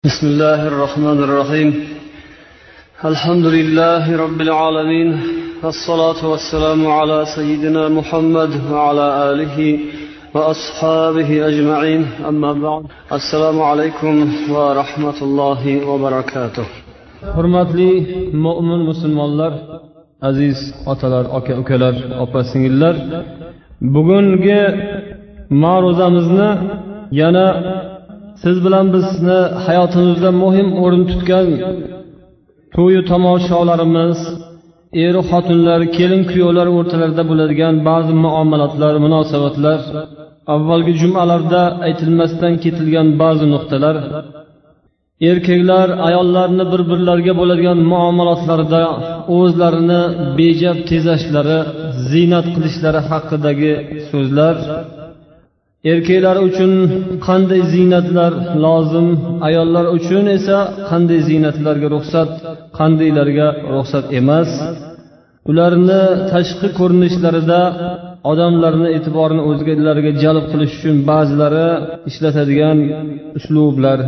بسم الله الرحمن الرحيم الحمد لله رب العالمين والصلاة والسلام على سيدنا محمد وعلى آله وأصحابه أجمعين أما بعد السلام عليكم ورحمة الله وبركاته hurmatli mo'min musulmonlar aziz otalar aka ukalar opa singillar bugungi ma'ruzamizni yana siz bilan bizni hayotimizda muhim o'rin tutgan to'yu tomoshalarimiz er xotinlar kelin kuyovlar o'rtalarida bo'ladigan ba'zi muomalatlar munosabatlar avvalgi jumalarda aytilmasdan ketilgan ba'zi nuqtalar erkaklar ayollarni bir birlariga bo'ladigan muomalatlarida o'zlarini bejab tezashlari ziynat qilishlari haqidagi so'zlar erkaklar uchun qanday ziynatlar lozim ayollar uchun esa qanday ziynatlarga ruxsat qandaylarga ruxsat emas. Ularni tashqi ko'rinishlarida odamlarni e'tiborini o'zgalariga jalb qilish uchun ba'zilari ishlatadigan uslublar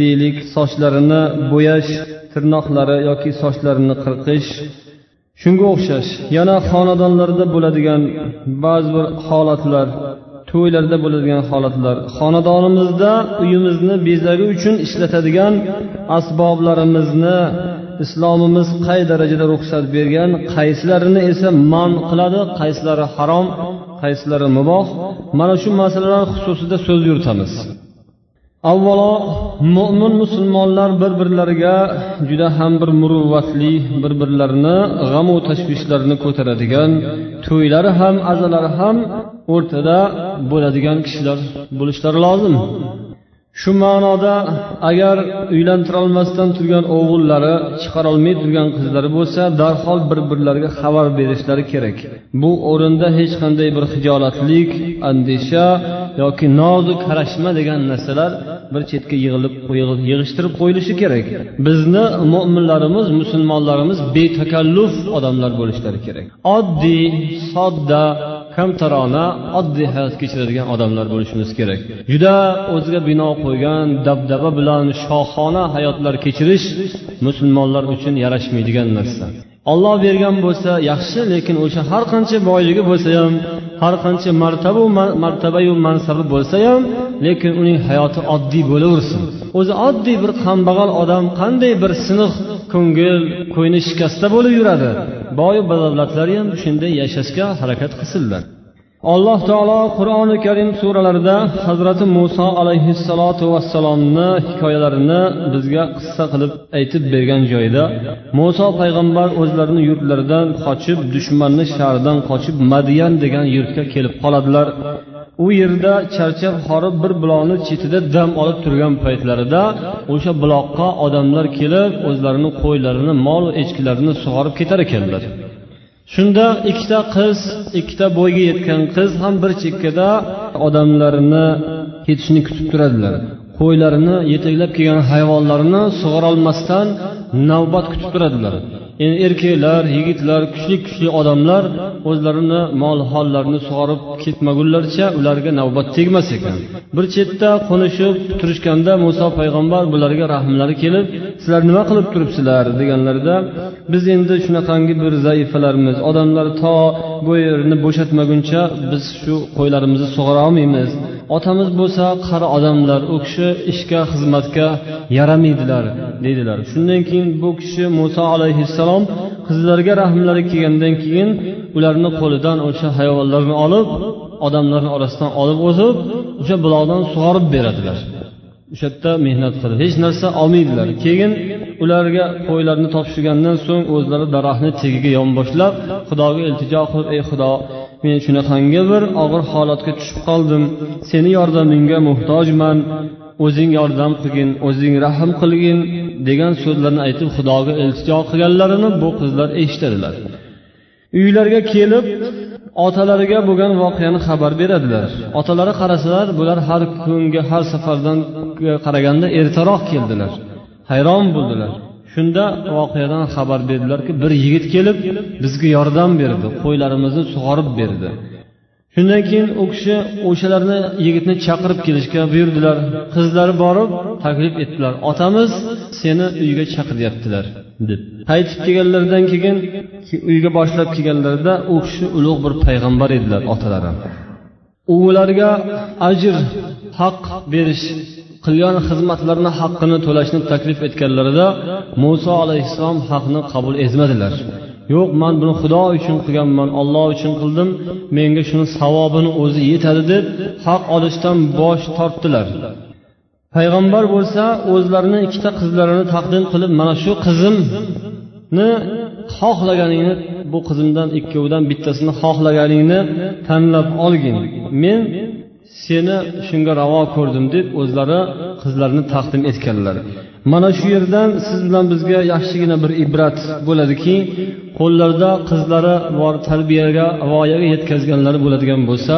deylik sochlarini bo'yash tirnoqlari yoki sochlarini qirqish. Shunga o'xshash yana xonadonlarda bo'ladigan ba'zi bir holatlar to'ylarda bo'ladigan holatlar. Xonadonimizda uyimizni bezagi uchun ishlatadigan asboblarimizni islomimiz qay darajada ruxsat bergan qaysilarini esa man qiladi qaysilari harom qaysilari muboh. Mana shu masalalar xususida so'z yuritamiz. Avvalo mo'min musulmonlar bir birlariga juda ham bir muruvvatli bir birlarini g'amu tashvishlarini ko'taradigan to'ylari ham azalari ham o'rtada bo'ladigan kishilar bo'lishlari lozim. Shu ma'noda agar uylantirolmasdan turgan o'g'illari chiqarolmay turgan qizlari bo'lsa darhol bir birlariga xabar berishlari kerak. Bu o'rinda hech qanday bir hijolatlik andisha yoki nozu qarashma degan narsalar bir chetga yig'ilib yig'ishtirib qo'yilishi kerak. Bizni mo'minlarimiz musulmonlarimiz betakalluf odamlar bo'lishlari kerak. Oddiy sodda kamtarona oddiy hayot kechiradigan odamlar bo'lishimiz kerak. Juda o'ziga bino qo'ygan dabdaba bilan shohona hayotlar kechirish musulmonlar uchun yarashmaydigan narsa. Olloh bergan bo'lsa yaxshi lekin o'sha har qancha boyligi bo'lsa ham har qancha martaba martabayu mansabi bo'lsa ham lekin uning hayoti oddiy bo'laversin. O'zi oddiy bir kambag'al odam qanday bir siniq ko'ngil ko'ngli shikasta bo'lib yuradi. Boyu badavlatlar ham shunday yashashga harakat qilsinlar. Alloh taolo qur'oni karim suralarida hazrati muso alayhissalotu vassalomni hikoyalarini bizga qissa qilib aytib bergan joyda muso payg'ambar o'zlarini yurtlaridan qochib dushmanni sharidan qochib madiyan degan yurtga kelib qoladilar. U yerda charchab horib bir buloqni chetida dam olib turgan paytlarida o'sha buloqqa odamlar kelib o'zlarini qo'ylarini mol echkilarini sug'orib ketar ekanlar. Shunda ikkita qiz ikkita bo'yga yetgan qiz ham bir chekkada odamlarini ketishini kutib turadilar. Qo'ylarini yetaklab kelgan hayvonlarni sug'orolmasdan navbat kutib turadilar. Endi erkaklar yigitlar kuchli kuchli odamlar o'zlarini mol hollarini sug'orib ketmagunlaricha ularga navbat tegmas ekan. Bir chetda qo'nishib turishganda muso payg'ambar bularga rahmlari kelib sizlar nima qilib turibsizlar? deganlarida biz endi shunaqangi bir zaifalarmiz odamlar to bu yerni bo'shatmaguncha biz shu qo'ylarimizni sug'ora olmaymiz. Otamiz bo'lsa qari odamlar u kishi ishga xizmatga yaramaydilar deydilar. Shundan keyin bu kishi muso alayhissalom qizlarga rahmlari kelgandan keyin ularni qo'lidan o'sha hayvonlarni olib odamlarni orasidan olib o'tib o'sha buloqdan sug'orib beradilar. O'sha yerda mehnat qilib hech narsa olmaydilar. Keyin ularga qo'ylarni topshirgandan so'ng o'zlari daraxtni tagiga yonboshlab xudoga iltijo qilib ey xudo men shunaqangi bir og'ir holatga tushib qoldim. Seni yordamingga muhtojman. O'zing yordam qilgin o'zing rahm qilgin degan so'zlarni aytib xudoga iltijo qilganlarini bu qizlar eshitadilar. Uylariga kelib otalariga bo'lgan voqeani xabar beradilar. Otalari qarasalar bular har kungi har safardan qaraganda ertaroq keldilar. Hayron bo'ldilar. Shunda voqeadan xabar berdilarki bir yigit kelib bizga yordam berdi qo'ylarimizni sug'orib berdi. Shundan keyin u kishi o'shalarni yigitni chaqirib kelishga buyurdilar. Qizlari borib taklif etdilar otamiz seni uyga chaqiryaptilar deb. Qaytib kelganlaridan keyin uyga boshlab kelganlarida u kishi ulug' bir payg'ambar edilar otalari ularga ajr haq berish qilgan xizmatlarini haqqini to'lashni taklif etganlarida muso alayhissalom haqni qabul etmadilar. Yo'q man buni xudo uchun qilganman olloh uchun qildim menga shuni savobini o'zi yetadi deb haq olishdan bosh tortdilar. Payg'ambar bo'lsa o'zlarini ikkita qizlarini taqdim qilib mana shu qizimni xohlaganingni bu qizimdan ikkovidan bittasini xohlaganingni tanlab olgin. Men seni shunga ravo ko'rdim deb o'zlari qizlarini taqdim etganlar. Mana shu yerdan siz bilan bizga yaxshigina bir ibrat bo'ladiki qo'llarida qizlari bor tarbiyaga voyaga yetkazganlari bo'ladigan bo'lsa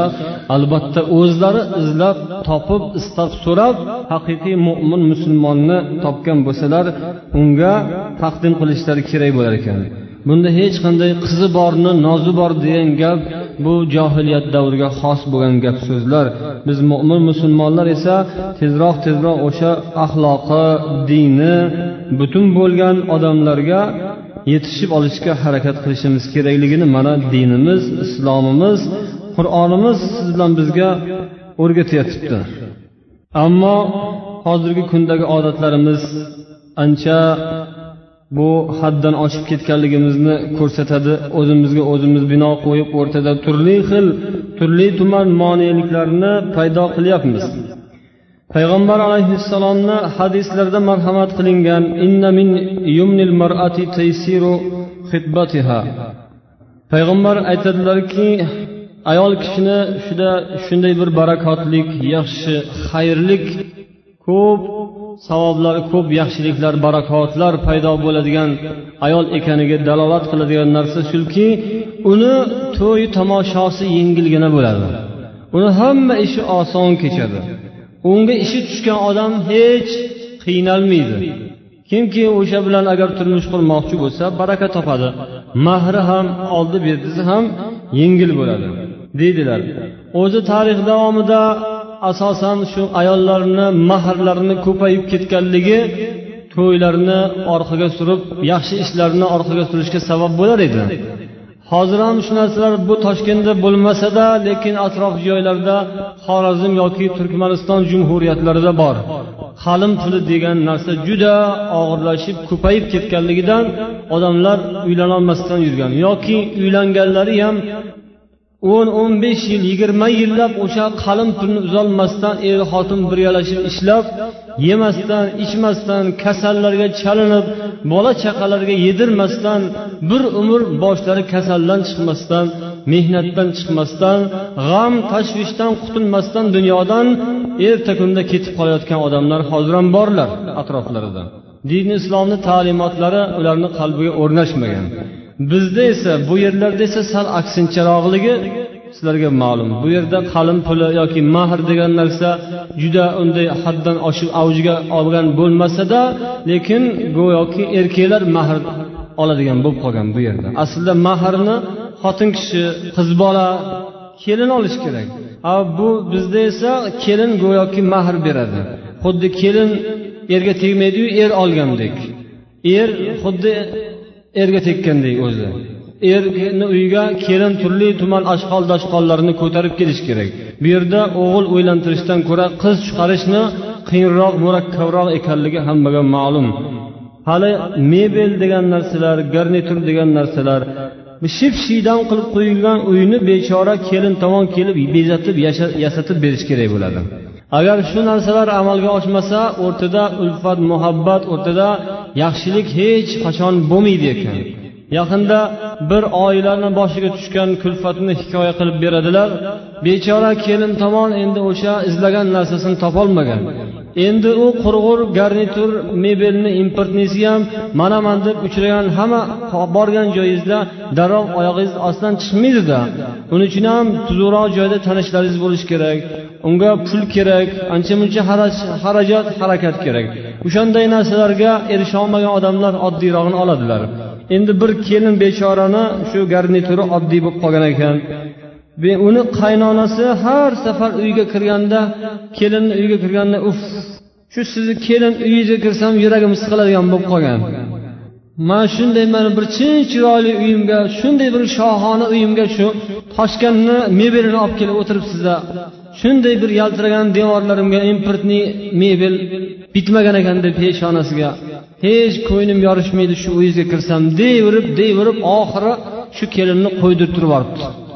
albatta o'zlari izlab topib istab so'rab haqiqiy mo'min musulmonni topgan bo'lsalar unga taqdim qilishlari kerak bo'lar ekan. Bunda hech qanday qizi borni nozi bor degan gap bu johiliyat davriga xos bo'lgan gap so'zlar biz mo'min musulmonlar esa tezroq tezroq o'sha axloqi dini butun bo'lgan odamlarga yetishib olishga harakat qilishimiz kerakligini mana dinimiz islomimiz qur'onimiz siz bilan bizga o'rgatyapti. Ammo hozirgi kundagi odatlarimiz ancha bu haddan oshib ketganligimizni ko'rsatadi. O'zimizga o'zimiz bino qo'yib o'rtada turli xil turli tuman moneliklarni paydo qilyapmiz. Payg'ambar alayhissalomni hadislarda marhamat qilingan inna min yumnil mar'ati taysiru xitbatiha. Payg'ambar aytadilarki ayol kishini shuda shunday bir barakotlik yaxshi xayrlik ko'p savoblari ko'p yaxshiliklar barakotlar paydo bo'ladigan ayol ekaniga dalolat qiladigan narsa shuki uni to'y tomoshosi yengilgina bo'ladi. Uni hamma ishi oson kechadi. Unga ishi tushgan odam hech qiynalmaydi. Kimki o'sha bilan agar turmush qurmoqchi bo'lsa baraka topadi. Mahri ham oldi berdisi ham yengil bo'ladi deydilar. O'zi tarix davomida asosan shu ayollarni mahrlarini ko'payib ketganligi to'ylarni orqaga surib yaxshi ishlarni orqaga surishga sabab bo'lar edi. Hozir ham shu narsalar bu toshkentda bo'lmasada lekin atrof joylarda xorazm yoki turkmaniston jumhuriyatlarida bor. Qalim puli degan narsa juda og'irlashib ko'payib ketganligidan odamlar uylanolmasdan yurgan yoki uylanganlari ham o'n o'n besh yil yigirma yillab o'sha qalin pulni uzolmasdan er xotin birgalashib ishlab yemasdan ichmasdan kasallarga chalinib bola chaqalarga yedirmasdan bir umr boshlari kasaldan chiqmasdan mehnatdan chiqmasdan g'am tashvishdan qutulmasdan dunyodan erta kunda ketib qolayotgan odamlar hozir ham borlar atroflarida. Dini islomni ta'limotlari ularni qalbiga o'rnashmagan. Bizda esa bu yerlarda esa sal aksincharoqligi sizlarga ma'lum. Bu yerda qalin puli yoki mahr degan narsa juda unday haddan oshib avjiga olgan bo'lmasada lekin go'yoki erkaklar mahr oladigan bo'lib qolgan bu yerda. Aslida mahrni xotin kishi qiz bola kelin olish kerak. A bu bizda esa kelin go'yoki mahr beradi. Xuddi kelin erga tegmaydiyu er olgandek. Er xuddi erga tekkandek o'zi. Erni uyiga kelin turli tuman ashqol dashqollarni ko'tarib kelish kerak. Bu yerda o'g'il uylantirishdan ko'ra qiz chiqarishni qiyinroq murakkabroq ekanligi hammaga ma'lum. Hali mebel degan narsalar garnitur degan narsalar ship shiydam qilib qo'yilgan uyni bechora kelin tomon kelib bezatib yasatib berish kerak bo'ladi. Agar shu narsalar amalga oshmasa o'rtada ulfat muhabbat o'rtada yaxshilik hech qachon bo'lmaydi ekan. Yaqinda bir oilani boshiga tushgan kulfatni hikoya qilib beradilar. Bechora kelin tomon endi o'sha izlagan narsasini topolmagan. Endi u qurg'ur garnitur mebelni importnisi ham manaman deb uchragan hamma borgan joyingizda darrov oyog'ingiz ostidan chiqmaydida. Uning uchun ham tuzukroq joyda tanishlaringiz bo'lishi kerak. Unga pul kerak ancha muncha xarajat harakat kerak. O'shanday narsalarga erisha olmagan odamlar oddiyrog'ini oladilar. Endi bir kelin bechorani shu garnituri oddiy bo'lib qolgan ekan. Uni qaynonasi har safar uyga kirganda kelinni uyga kirganda uf shu sizni kelin uyingizga kirsam yuragim siqiladigan bo'lib qolgan. Man shunday mana bir chin chiroyli uyimga shunday bir shohona uyimga shu toshkentni mebelini olib kelib o'tiribsizlar shunday bir yaltiragan devorlarimga importniy mebel bitmagan ekan deb peshonasiga hech ko'nglim yorishmaydi shu uyingizga kirsam deyverib deyverib oxiri shu kelinni qo'ydirib turib yuboribdi.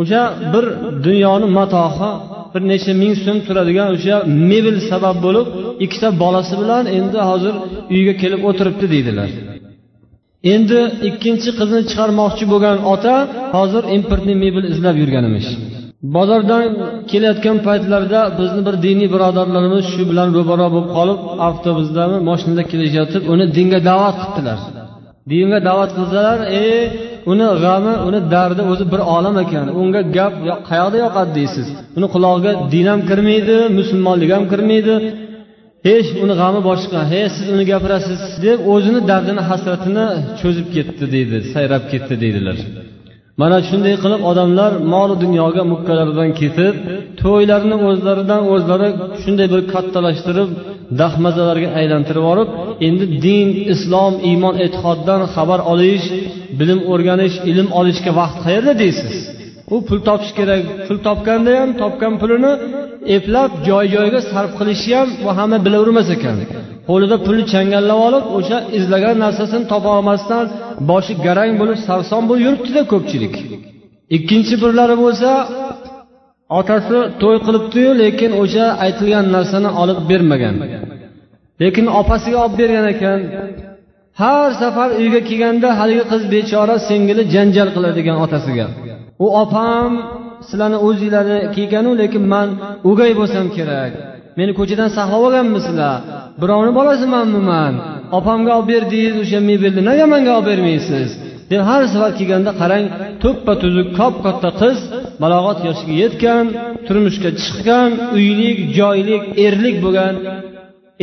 O'sha bir dunyoni matohi bir necha ming so'm turadigan o'sha mebel sabab bo'lib ikkita bolasi bilan endi hozir uyga kelib o'tiribdi deydilar. Endi ikkinchi qizni chiqarmoqchi bo'lgan ota hozir importni mebel izlab yurgan emish. Bozordan kelayotgan paytlarida bizni bir diniy birodarlarimiz shu bilan ro'baro bo'lib qolib avtobusdami mashinada kelishayotib uni dinga da'vat qildilar. Dinga da'vat qilsalar e uni g'ami uni dardi o'zi bir olam ekan. Unga gap qayoqda yoqadi deysiz? Uni qulog'iga din ham kirmaydi musulmonlik ham kirmaydi. Hech uni g'ami boshqa. He siz uni gapirasiz deb o'zini dardini hasratini cho'zib ketdi deydi sayrab ketdi deydilar. Mana shunday qilib odamlar mol dunyoga mukkalaridan ketib to'ylarni o'zlaridan o'zlari shunday bir kattalashtirib dahmazalarga aylantirib yuborib endi din islom iymon e'tiqoddan xabar olish bilim o'rganish ilm olishga vaqt qayerda deysiz? U pul topish kerak. Pul topganda ham topgan pulini eplab joy joyiga sarf qilishi ham bu hamma bilavermas ekan. Qo'lida pulni changallab olib o'sha izlagan narsasini topa olmasdan boshi garang bo'lib sarson bo'lib yuribdida ko'pchilik. Ikkinchi birlari bo'lsa otasi to'y qilibdiyu lekin o'sha aytilgan narsani olib bermagan. Lekin opasiga olib bergan ekan har safar uyga kelganda haligi qiz bechora singili janjal qiladigan otasiga. U opam sizlarni o'zinglarni kelganu lekin man o'gay bo'lsam kerak. Meni ko'chadan saqlab olganmisizlar? Birovni bolasimanmi man? Opamga olib berdingiz o'sha mebelni nega manga olib bermaysiz? Deb har safar kelganda qarang to'ppa tuzuk kop katta qiz balog'at yoshiga yetgan turmushga chiqqan uylik joylik erlik bo'lgan.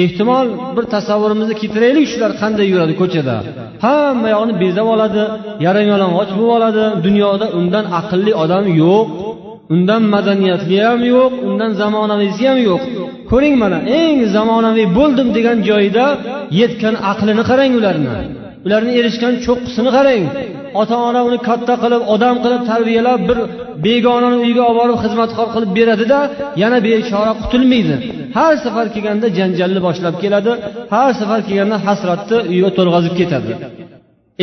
Ehtimol bir tasavvurimizni keltiraylik shular qanday yuradi ko'chada. Hamma yog'ini bezab oladi yalang yalang'och bo'lib oladi. Dunyoda undan aqlli odam yo'q undan madaniyatli ham yo'q undan zamonaviysi ham yo'q. Ko'ring mana eng zamonaviy bo'ldim degan joyida yetgan aqlini qarang ularni. Ularni erishgan cho'qqisini qarang. Ota ona uni katta qilib odam qilib tarbiyalab bir begonani uyiga olib borib xizmatkor qilib beradida yana bechora qutulmaydi har safar kelganda janjalni boshlab keladi har safar kelganda hasratni uyga to'lg'azib ketadi.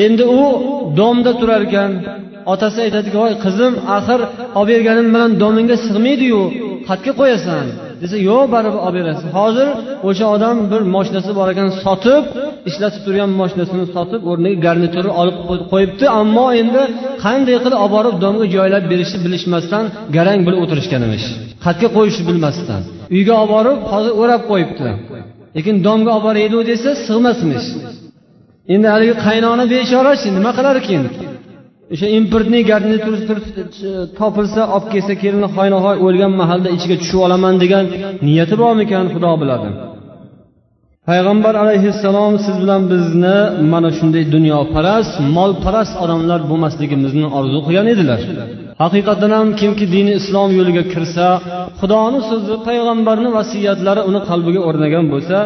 Endi u domda turar ekan otasi aytadiki voy qizim axir olib berganim bilan domingga sig'maydiyu qayerga qo'yasan. Desa yo'q baribir olib berasiz. Hozir o'sha odam bir moshinasi bor ekan sotib ishlatib turgan moshinasini sotib o'rniga garniturni olib qo'yibdi. Ammo endi qanday qilib olib borib domga joylab berishni bilishmasdan garang bilib o'tirishgan emish. Qatga qo'yishni bilmasdan. Uyga olib borib hozir o'rab qo'yibdi. Lekin domga olib boraylik desa sig'masmish. Endi haligi qaynona bechorachi nima qilarkin? O'sha importniy garnitur topilsa olib kelsa kelini hoynahoy o'lgan mahalda ichiga tushib olaman degan niyati bormikan xudo biladi. Payg'ambar alayhissalom siz bilan bizni mana shunday dunyoparast molparast odamlar bo'lmasligimizni orzu qilgan edilar. Haqiqatdan ham kimki dini islom yo'liga kirsa xudoni so'zi payg'ambarni vasiyatlari uni qalbiga o'rnagan bo'lsa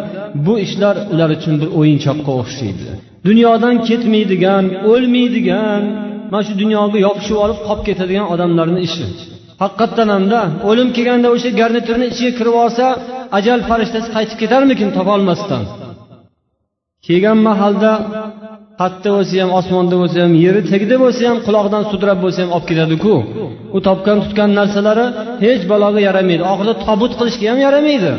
bu ishlar ular uchun bir o'yinchoqqa o'xshaydi. Dunyodan ketmaydigan o'lmaydigan mana shu dunyoga yopishib olib qolib ketadigan odamlarni ishi. Haqiqatdan hamda o'lim kelganda o'sha garniturni ichiga kirib olsa ajal farishtasi qaytib ketarmikin topolmasdan kelgan mahalda qayerda bo'lsa ham osmonda bo'lsa ham yeri tagida bo'lsa ham quloqdan sudrab bo'lsa ham olib ketadiku. U topgan tutgan narsalari hech baloga yaramaydi. Oxirida tobut qilishga ham yaramaydi.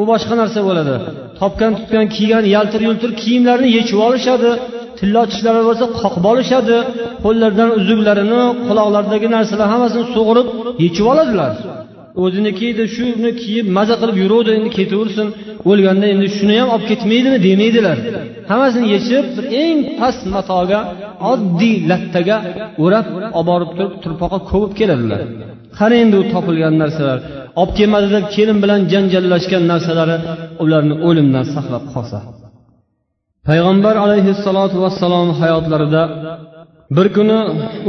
U boshqa narsa bo'ladi. Topgan tutgan kiygan yaltir yultir kiyimlarini yechib olishadi. Tillo tishlari bo'lsa qoqib olishadi qo'llaridan uzuklarini quloqlaridagi narsalar hammasini sug'urib yechib oladilar. O'ziniki edi shuni kiyib maza qilib yuruvdi endi ketaversin. O'lganda endi shuni ham olib ketmaydimi demaydilar hammasini yechib bir eng past matoga oddiy lattaga o'rab olib borib turib turpoqqa ko'mib keladilar. Qani endi u topilgan narsalar? Olib kelmadi deb kelin bilan janjallashgan narsalari ularni o'limdan saqlab qolsa. Payg'ambar alayhissalotu vassalom hayotlarida bir kuni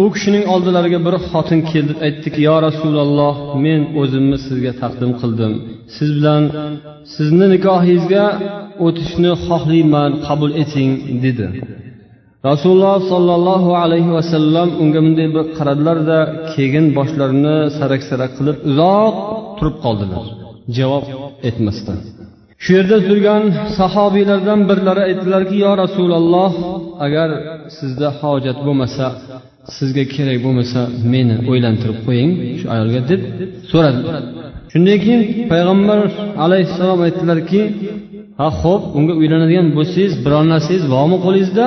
u kishining oldilariga bir xotin keldi aytdiki yo rasululloh men o'zimni sizga taqdim qildim. Siz bilan sizni nikohingizga o'tishni xohlayman qabul eting dedi. Rasululloh sollallohu alayhi vasallam unga bunday bir qaradilarda keyin boshlarini sarak sarak qilib uzoq turib qoldilar. Javob etmasdan. Shu yerda turgan sahobiylardan birlari aytdilarki yo rasululloh agar sizda hojat bo'lmasa sizga kerak bo'lmasa meni o'ylantirib qo'ying shu ayolga deb so'radi. Shundan keyin payg'ambar alayhissalom aytdilarki ha ho'p unga uylanadigan bo'lsangiz biror narsangiz bormi qo'lingizda?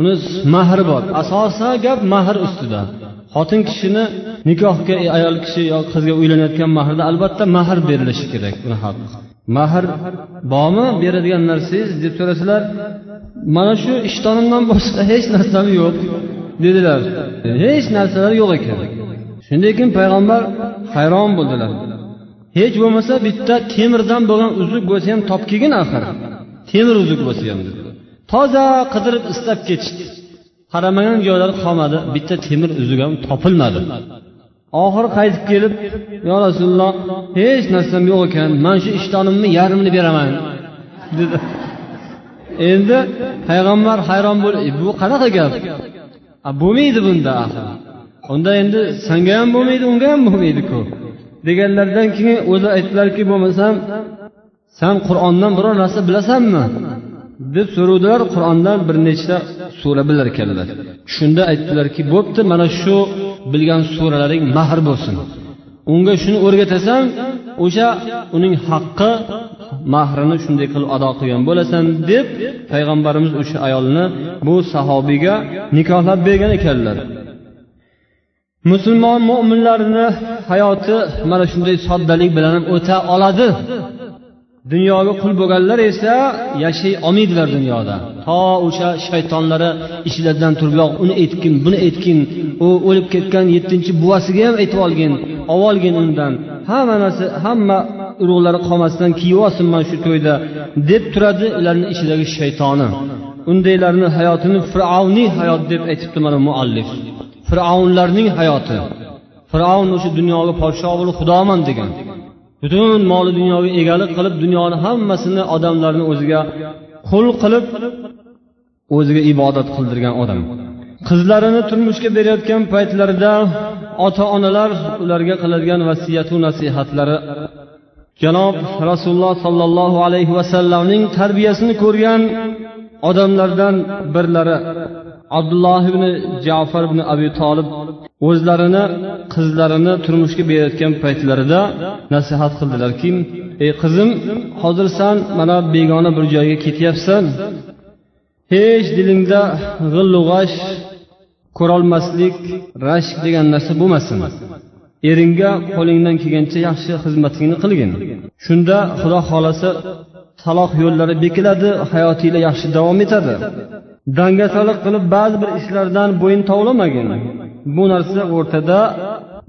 Uni mahri bor. Asosan gap mahr ustida. Xotin kishini nikohga ayol kishi yo qizga uylanayotgan mahrda albatta mahr berilishi kerak uni haqqi mahr bormi beradigan narsangiz deb so'rasalar mana shu ishtonimdan boshqa hech narsam yo'q dedilar. Hech narsalar yo'q ekan. Shundan keyin payg'ambar hayron bo'ldilar. Hech bo'lmasa bitta temirdan bo'lgan uzuk bo'lsa ham topkigin axir. Temir uzuk bo'lsa ham dedi. Toza qidirib istab ketishdi. Qaramagan joylari qolmadi bitta temir uzuk ham topilmadi. Oxiri qaytib kelib yo rasululloh hech narsam yo'q ekan man shu ishtonimni yarmini beraman dedi. Endi payg'ambar hayron bo'lib e, bu qanaqa gap? Bo'lmaydi bunda axir. Unda endi sanga ham bo'lmaydi unga ham bo'lmaydiku deganlaridan keyin o'zi aytdilarki bo'lmasam san qur'ondan biror narsa bilasanmi? deb so'ravdilar qur'ondan bir nechta sura bilar ekanlar. Shunda aytdilarki bo'pti mana shu bilgan suralaring mahr bo'lsin. Unga shuni o'rgatasan o'sha uning haqqi mahrini shunday qilib ado qilgan bo'lasan deb payg'ambarimiz o'sha ayolni bu sahobiyga nikohlab bergan ekanlar. Musulmon mo'minlarni hayoti mana shunday soddalik bilan o'ta oladi. Dunyoga qul bo'lganlar esa yashay olmaydilar dunyoda. To o'sha shaytonlari ishlaridan turib uni aytgin buni aytgin. U o'lib ketgan yettinchi buvasiga ham aytib olgin olgin undan. Hamma narsa hamma urug'lari qolmasdan kiyib olsin mana shu to'yda deb turadi ularni ichidagi shaytoni. Undaylarni hayotini fir'avniy hayot deb aytibdi mana muallif. Fir'avnlarning hayoti. Fir'avn o'sha dunyoga podsho bo'lib xudoman degan. Butun moli dunyoga egalik qilib dunyoni hammasini odamlarni o'ziga qul qilib o'ziga ibodat qildirgan odam. Qizlarini turmushga berayotgan paytlarida ota onalar ularga qiladigan vasiyatu nasihatlari. Janob rasululloh sollallohu alayhi vasallamning tarbiyasini ko'rgan odamlardan birlari abdulloh ibn jafar ibn abi tolib o'zlarini qizlarini turmushga berayotgan paytlarida nasihat qildilarki ey qizim hozir san mana begona bir joyga ketyapsan. Hech dilingda g'illu g'ash ko'rolmaslik rashk degan narsa bo'lmasin. Eringga qo'lingdan kelgancha yaxshi xizmatingni qilgin. Shunda xudo xohlasa taloq yo'llari bekiladi hayotinglar yaxshi davom etadi. Dangasalik qilib ba'zi bir ishlardan bo'yin tovlamagin. Bu narsa o'rtada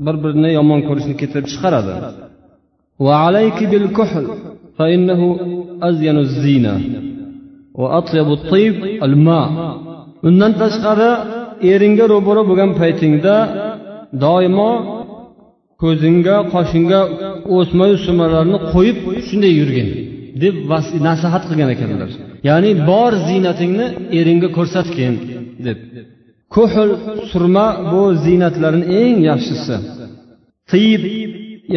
bir birini yomon ko'rishni keltirib chiqaradi. Undan tashqari eringga ro'baro bo'lgan paytingda doimo ko'zingga qoshingga o'smayu sumalarni qo'yib shunday yurgin deb nasihat qilgan ekanlar. Ya'ni bor ziynatingni eringga ko'rsatgin deb. Ko'hl surma bu ziynatlarni eng yaxshisi. Tiyib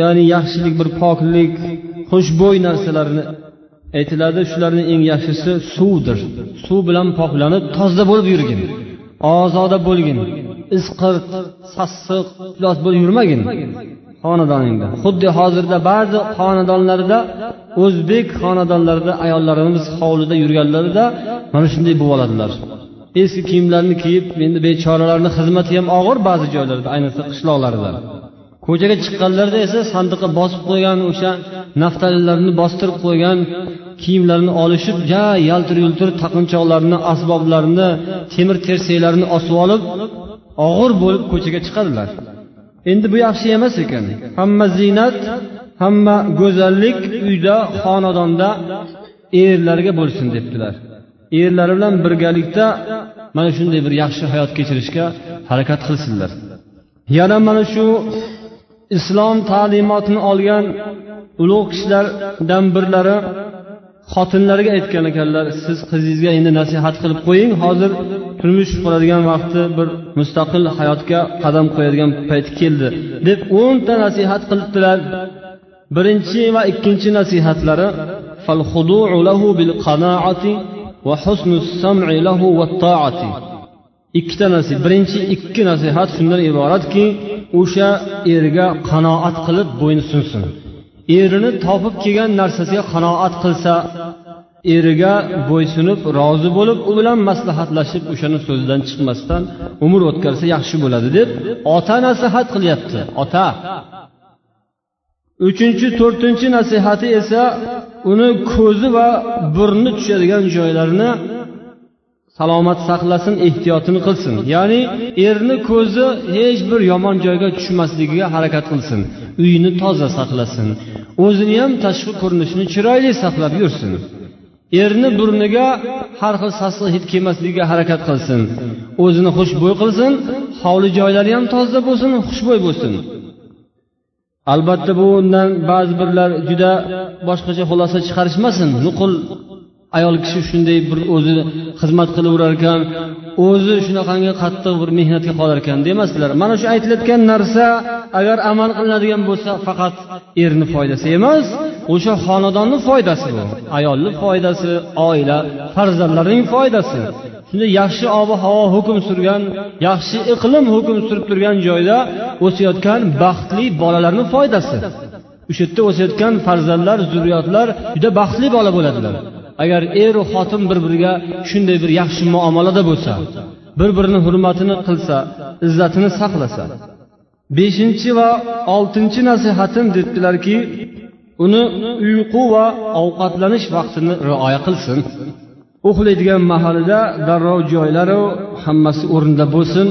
ya'ni yaxshilik bir poklik xushbo'y narsalarni aytiladi shularni eng yaxshisi suvdir. Suv bilan poklanib toza bo'lib yurgin ozoda bo'lgin isqirt sassiq iflos bo'lib yurmagin xonadoningda. Xuddi hozirda ba'zi xonadonlarda o'zbek xonadonlarida ayollarimiz hovlida yurganlarida mana shunday bo'lib oladilar eski kiyimlarni kiyib endi bechoralarni xizmati ham og'ir ba'zi joylarda ayniqsa qishloqlarda. Ko'chaga chiqqanlarida esa sandiqqa bosib qo'ygan o'sha naftalilarni bostirib qo'ygan kiyimlarini olishib ja yaltir yultir taqinchoqlarni asboblarni temir tersaklarni osib olib og'ir bo'lib ko'chaga chiqadilar. Endi bu yaxshi emas ekan. Hamma ziynat hamma go'zallik uyda xonadonda erlarga bo'lsin debdilar. Erlari bilan birgalikda mana shunday bir yaxshi hayot kechirishga harakat qilsinlar. Yana mana shu islom ta'limotini olgan ulug' kishilardan birlari xotinlariga aytgan ekanlar siz qizingizga endi nasihat qilib qo'ying hozir turmush quradigan vaqti bir mustaqil hayotga qadam qo'yadigan payt keldi deb o'nta nasihat qilibdilar. Birinchi va ikkinchi nasihatlari ikkita nasihat birinchi ikki nasihat shundan iboratki o'sha erga qanoat qilib bo'ynsunsin erini topib kelgan narsasiga qanoat qilsa eriga bo'ysunib rozi bo'lib u bilan maslahatlashib o'shani so'zidan chiqmasdan umr o'tkazsa yaxshi bo'ladi deb ota nasihat qilyapti. Ota. Uchinchi to'rtinchi nasihati esa uni ko'zi va burni tushadigan joylarini salomat saqlasin ehtiyotini qilsin. Ya'ni erni ko'zi hech bir yomon joyga tushmasligiga harakat qilsin. Uyini toza saqlasin. O'zini ham tashqi ko'rinishini chiroyli saqlab yursin. Erni burniga har xil sassiq hid kelmasligiga harakat qilsin. O'zini xushbo'y qilsin. Hovli joylari ham toza bo'lsin xushbo'y bo'lsin. Albatta bu undan ba'zi birlar juda boshqacha xulosa chiqarishmasin. Nuqul ayol kishi shunday bir o'zi xizmat qilaverar ekan o'zi shunaqangi qattiq bir mehnatga qolar ekan demasdilar. Mana shu aytilayotgan narsa agar amal qilinadigan bo'lsa faqat erni foydasi emas o'sha xonadonni foydasi bu ayolni foydasi oila farzandlarning foydasi. Shunday yaxshi ob havo hukm surgan yaxshi iqlim hukm surib turgan joyda o'sayotgan baxtli bolalarni foydasi. O'sha yerda o'sayotgan farzandlar zurriyotlar juda baxtli bola bo'ladilar. Agar eru xotin bir biriga shunday bir yaxshi muomalada bo'lsa bir birini hurmatini qilsa izzatini saqlasa. Beshinchi va oltinchi nasihatim debdilarki uni uyqu va ovqatlanish vaqtini rioya qilsin. Uxlaydigan mahalida darrov joylaru hammasi o'rnida bo'lsin.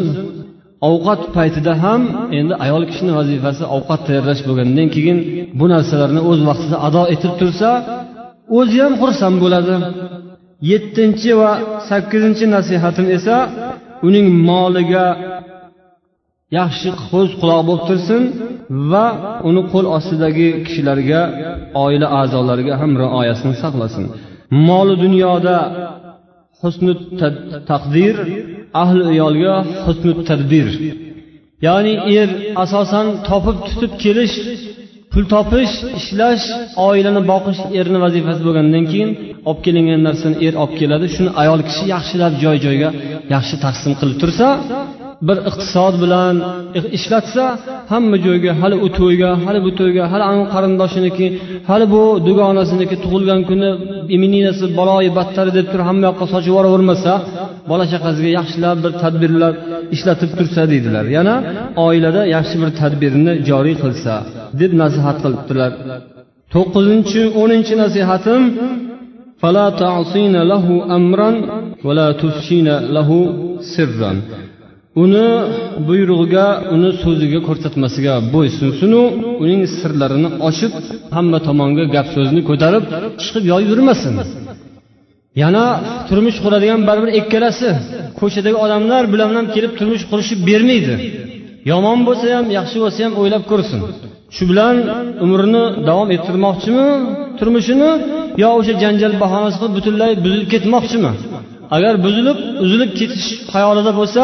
Ovqat paytida ham endi ayol kishini vazifasi ovqat tayyorlash bo'lgandan keyin bu narsalarni o'z vaqtida ado etib tursa o'zi ham xursand bo'ladi. Yettinchi va sakkizinchi nasihatim esa uning moliga yaxshi ko'z quloq bo'lib tursin va uni qo'l ostidagi kishilarga oila a'zolariga ham rioyasini saqlasin. Moli dunyoda husni taqdir ahli ayolga husni tadbir. Ya'ni er asosan topib tutib kelish pul topish ishlash oilani boqish erni vazifasi bo'lgandan keyin olib kelingan narsani er olib keladi. Shuni ayol kishi yaxshilab joy joyga yaxshi taqsim qilib tursa bir iqtisod bilan ishlatsa hamma joyga hali u to'yga hali bu to'yga hali anavi qarindoshiniki hali bu dugonasiniki tug'ilgan kuni imeninasi baloyi battari deb turib hamma yoqqa sochib yuboravermasa bola chaqasiga yaxshilab bir tadbirlar ishlatib tursa deydilar yana oilada yaxshi bir tadbirni joriy qilsa deb nasihat qilibdilar to'qqizinchi o'ninchi nasihatim فلا تعصين له أمرا ولا تفشين له سرا uni buyrug'iga uni so'ziga ko'rsatmasiga bo'ysunsinu uning sirlarini ochib hamma tomonga gap so'zni ko'tarib chiqib yoyib yurmasin. Yana turmush quradigan baribir ikkalasi ko'chadagi odamlar bilan ham kelib turmush qurishib bermaydi. Yomon bo'lsa ham yaxshi bo'lsa ham o'ylab ko'rsin. Shu bilan umrini davom ettirmoqchimi turmushini yo o'sha janjal bahonasi qilib butunlay buzilib ketmoqchimi? Agar buzilib uzilib ketish xayolida bo'lsa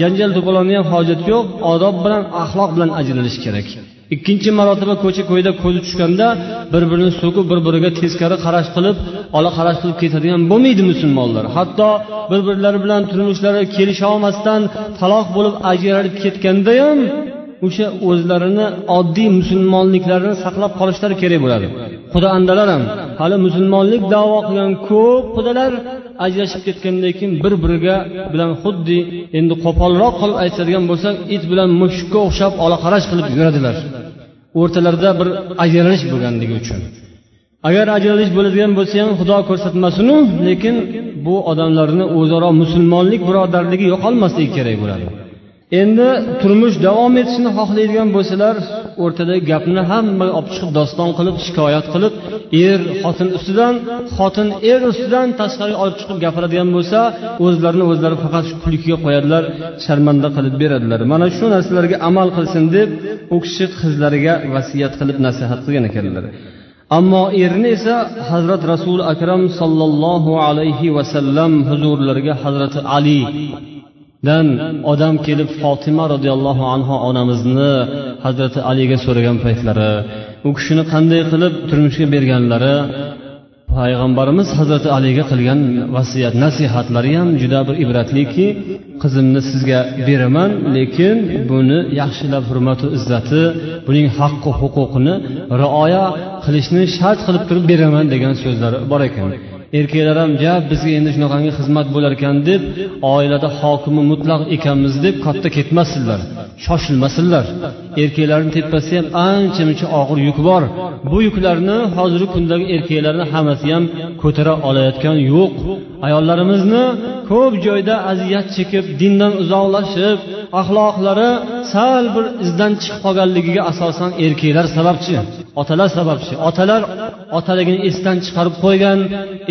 janjal to'polonni ham hojati yo'q odob bilan axloq bilan ajralish kerak. Ikkinchi marotaba ko'cha ko'yda ko'zi tushganda bir birini so'kib bir biriga teskari qarash qilib ola qarash qilib ketadigan bo'lmaydi musulmonlar. Hatto bir birlari bilan turmushlari kelisholmasdan taloq bo'lib ajralib ketganda ham o'sha o'zlarini oddiy musulmonliklarini saqlab qolishlari kerak bo'ladi. Xudo andalar ham hali musulmonlik davo qilgan ko'p xudolar ajrashib ketgandan keyin bir biriga bilan xuddi endi qo'polroq qilib aytadigan bo'lsak it bilan mushukka o'xshab olaqarash qilib yuradilar. O'rtalarida bir ajralish bo'lganligi uchun. Agar ajralish bo'ladigan bo'lsa ham xudo ko'rsatmasinu lekin bu odamlarni o'zaro musulmonlik birodarligi yo'qolmasligi kerak bo'ladi. Endi turmush davom etishini xohlaydigan bo'lsalar o'rtadagi gapni hamma olib chiqib doston qilib shikoyat qilib er xotin ustidan xotin er ustidan tashqariga olib chiqib gapiradigan bo'lsa o'zlarini o'zlari faqat shu kulkiga qo'yadilar sharmanda qilib beradilar. Mana shu narsalarga amal qilsin deb u kishi qizlariga vasiyat qilib nasihat qilgan ekanlar. Ammo erini esa hazrat rasuli akram sollallohu alayhi vasallam huzurlariga hazrati ali dan odam kelib fotima roziyallohu anhu onamizni hazrati aliga so'ragan paytlari u kishini qanday qilib turmushga berganlari payg'ambarimiz hazrati aliga qilgan vasiyat nasihatlari ham juda bir ibratliki qizimni sizga beraman lekin buni yaxshilab hurmatu izzati buning haqqi huquqini rioya qilishni shart qilib turib beraman degan so'zlari bor ekan. Erkaklar ham ja bizga endi shunaqangi xizmat bo'lar ekan deb oilada hokimi mutlaq ekanmiz deb katta ketmasinlar shoshilmasinlar erkaklarni tepasida ham ancha muncha og'ir yuk bor. Bu yuklarni hozirgi kundagi erkaklarni hammasi ham ko'tara olayotgan yo'q ayollarimizni ko'p joyda aziyat chekib dindan uzoqlashib axloqlari sal bir izdan chiqib qolganligiga asosan erkaklar sababchi. Otalar sababchi otalar otaligini esdan chiqarib qo'ygan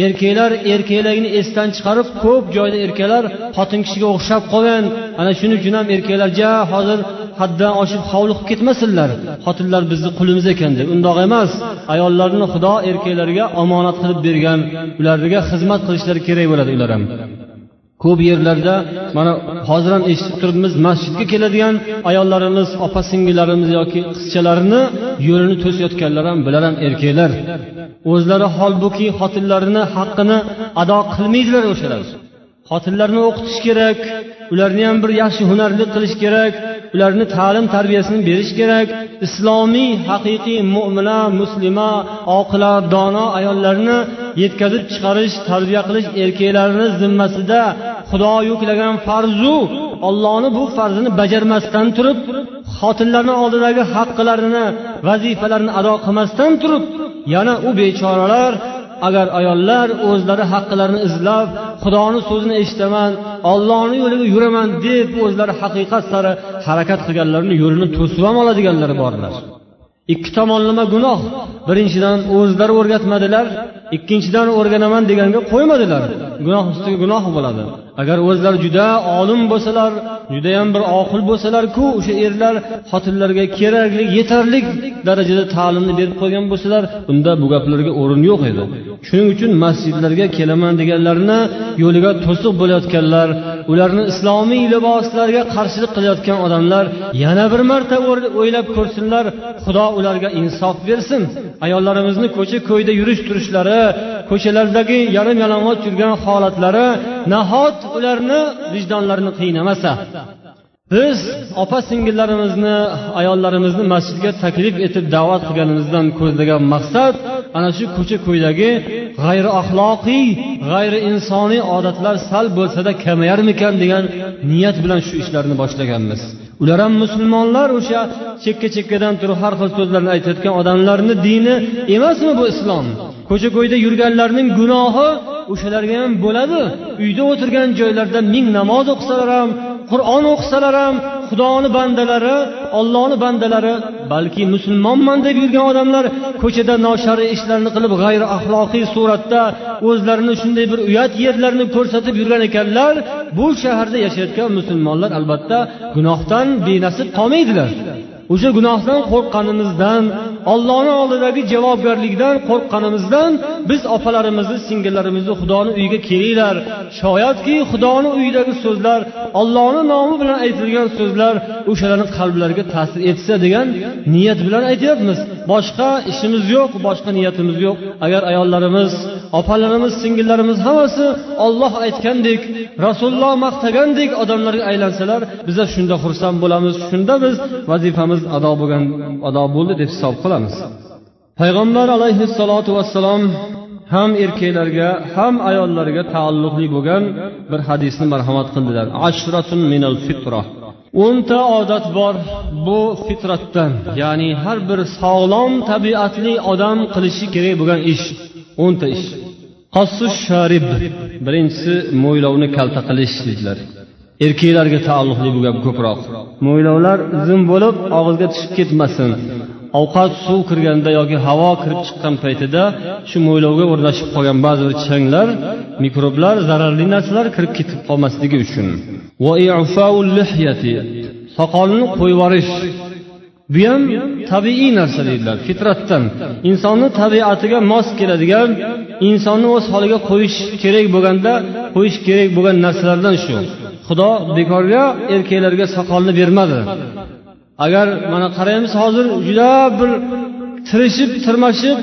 erkaklar erkakligini esdan chiqarib ko'p joyda erkaklar xotin kishiga o'xshab qolgan. Ana shuning uchun ham erkaklar ja hozir haddan oshib hovli qilib ketmasinlar. Xotinlar bizni qulimiz ekan deb. Undoq emas. Ayollarni xudo erkaklarga omonat qilib bergan. Ularga xizmat qilishlari kerak bo'ladi ular ham. Ko'p yerlarda mana hozir ham eshitib turibmiz masjidga keladigan ayollarimiz opa singillarimiz yoki qizchalarni yo'lini to'sayotganlar ham bular ham erkaklar. O'zlari holbuki xotinlarini haqqini ado qilmaydilar o'shalar xotinlarni o'qitish kerak ularni ham bir yaxshi hunarli qilish kerak. Ularni ta'lim tarbiyasini berish kerak. Islomiy haqiqiy mo'mina muslima oqila dono ayollarni yetkazib chiqarish tarbiya qilish erkaklarni zimmasida xudo yuklagan farzu ollohni bu farzini bajarmasdan turib xotinlarni oldidagi haqqilarini vazifalarini ado qilmasdan turib yana u bechoralar agar ayollar o'zlari haqqilarini izlab xudoni so'zini eshitaman ollohni yo'liga yuraman deb o'zlari haqiqat sari harakat qilganlarni yo'lini to'sib ham oladiganlari borlar. Ikki tomonlama gunoh. Birinchidan o'zlari o'rgatmadilar ikkinchidan o'rganaman deganga qo'ymadilar. Gunoh ustiga gunoh bo'ladi. Agar o'zlari juda olim bo'lsalar judayam bir oqil bo'lsalarku o'sha erlar xotinlarga kerakli yetarli darajada ta'limni berib qo'ygan bo'lsalar unda bu gaplarga o'rin yo'q edi. Shuning uchun masjidlarga kelaman deganlarni yo'liga to'siq bo'layotganlar ularni islomiy liboslarga qarshilik qilayotgan odamlar yana bir marta o'ylab ko'rsinlar xudo ularga insof bersin. Ayollarimizni ko'cha ko'yda yurish turishlari ko'chalardagi yarim yalang'och yurgan holatlari nahot ularni vijdonlarini qiynamasa biz opa singillarimizni ayollarimizni masjidga taklif etib da'vat qilganimizdan ko'zlagan maqsad ana shu ko'cha ko'ydagi g'ayri axloqiy g'ayri insoniy odatlar sal bo'lsada kamayarmikan degan niyat bilan shu ishlarni boshlaganmiz. Ular ham musulmonlar o'sha chekka chekkadan turib har xil so'zlarni aytayotgan odamlarni dini emasmi bu islom? Ko'cha ko'yda yurganlarning gunohi o'shalarga ham bo'ladi. Uyda o'tirgan joylarida ming namoz o'qisalar ham qur'on o'qisalar ham xudoni bandalari ollohni bandalari balki musulmonman deb yurgan odamlar ko'chada noshariy ishlarni qilib g'ayri axloqiy suratda o'zlarini shunday bir uyat yerlarini ko'rsatib yurgan ekanlar bu shaharda yashayotgan musulmonlar albatta gunohdan benasib qolmaydilar. O'sha gunohdan qo'rqqanimizdan ollohni oldidagi javobgarlikdan qo'rqqanimizdan biz opalarimizni singillarimizni xudoni uyiga kelinglar. Shoyatki xudoni uyidagi so'zlar ollohni nomi bilan aytilgan so'zlar o'shalarni qalblariga ta'sir etsa degan niyat bilan aytyapmiz. Boshqa ishimiz yo'q boshqa niyatimiz yo'q. Agar ayollarimiz opalarimiz singillarimiz hammasi olloh aytgandek rasululloh maqtagandek odamlarga aylansalar biza shunda xursand bo'lamiz shunda biz vazifamiz ado bo'lgan ado bo'ldi deb hisob qilamiz. Payg'ambar alayhissalotu vassalom ham erkaklarga ham ayollarga taalluqli bo'lgan bir hadisni marhamat qildilar. Ashratun minal fitra. O'nta odat bor bu fitratdan ya'ni har bir sog'lom tabiatli odam qilishi kerak bo'lgan ish o'nta ish. Qassu sharib birinchisi mo'ylovni kalta qilish dedilar erkaklarga taalluqli bu gap ko'proq. Mo'ylovlar uzun bo'lib og'izga tushib ketmasin. Ovqat suv kirganda yoki havo kirib chiqqan paytida shu mo'ylovga o'rnashib qolgan ba'zi bir changlar mikroblar zararli narsalar kirib ketib qolmasligi uchun. Soqolni qo'yib yuborish bu ham tabiiy narsa deydilar fitratdan. Insonni tabiatiga mos keladigan insonni o'z holiga qo'yish kerak bo'lganda qo'yish kerak bo'lgan narsalardan shu xudo bekorga erkaklarga soqolni bermadi. Agar mana qaraymiz hozir juda bir tirishib tirmashib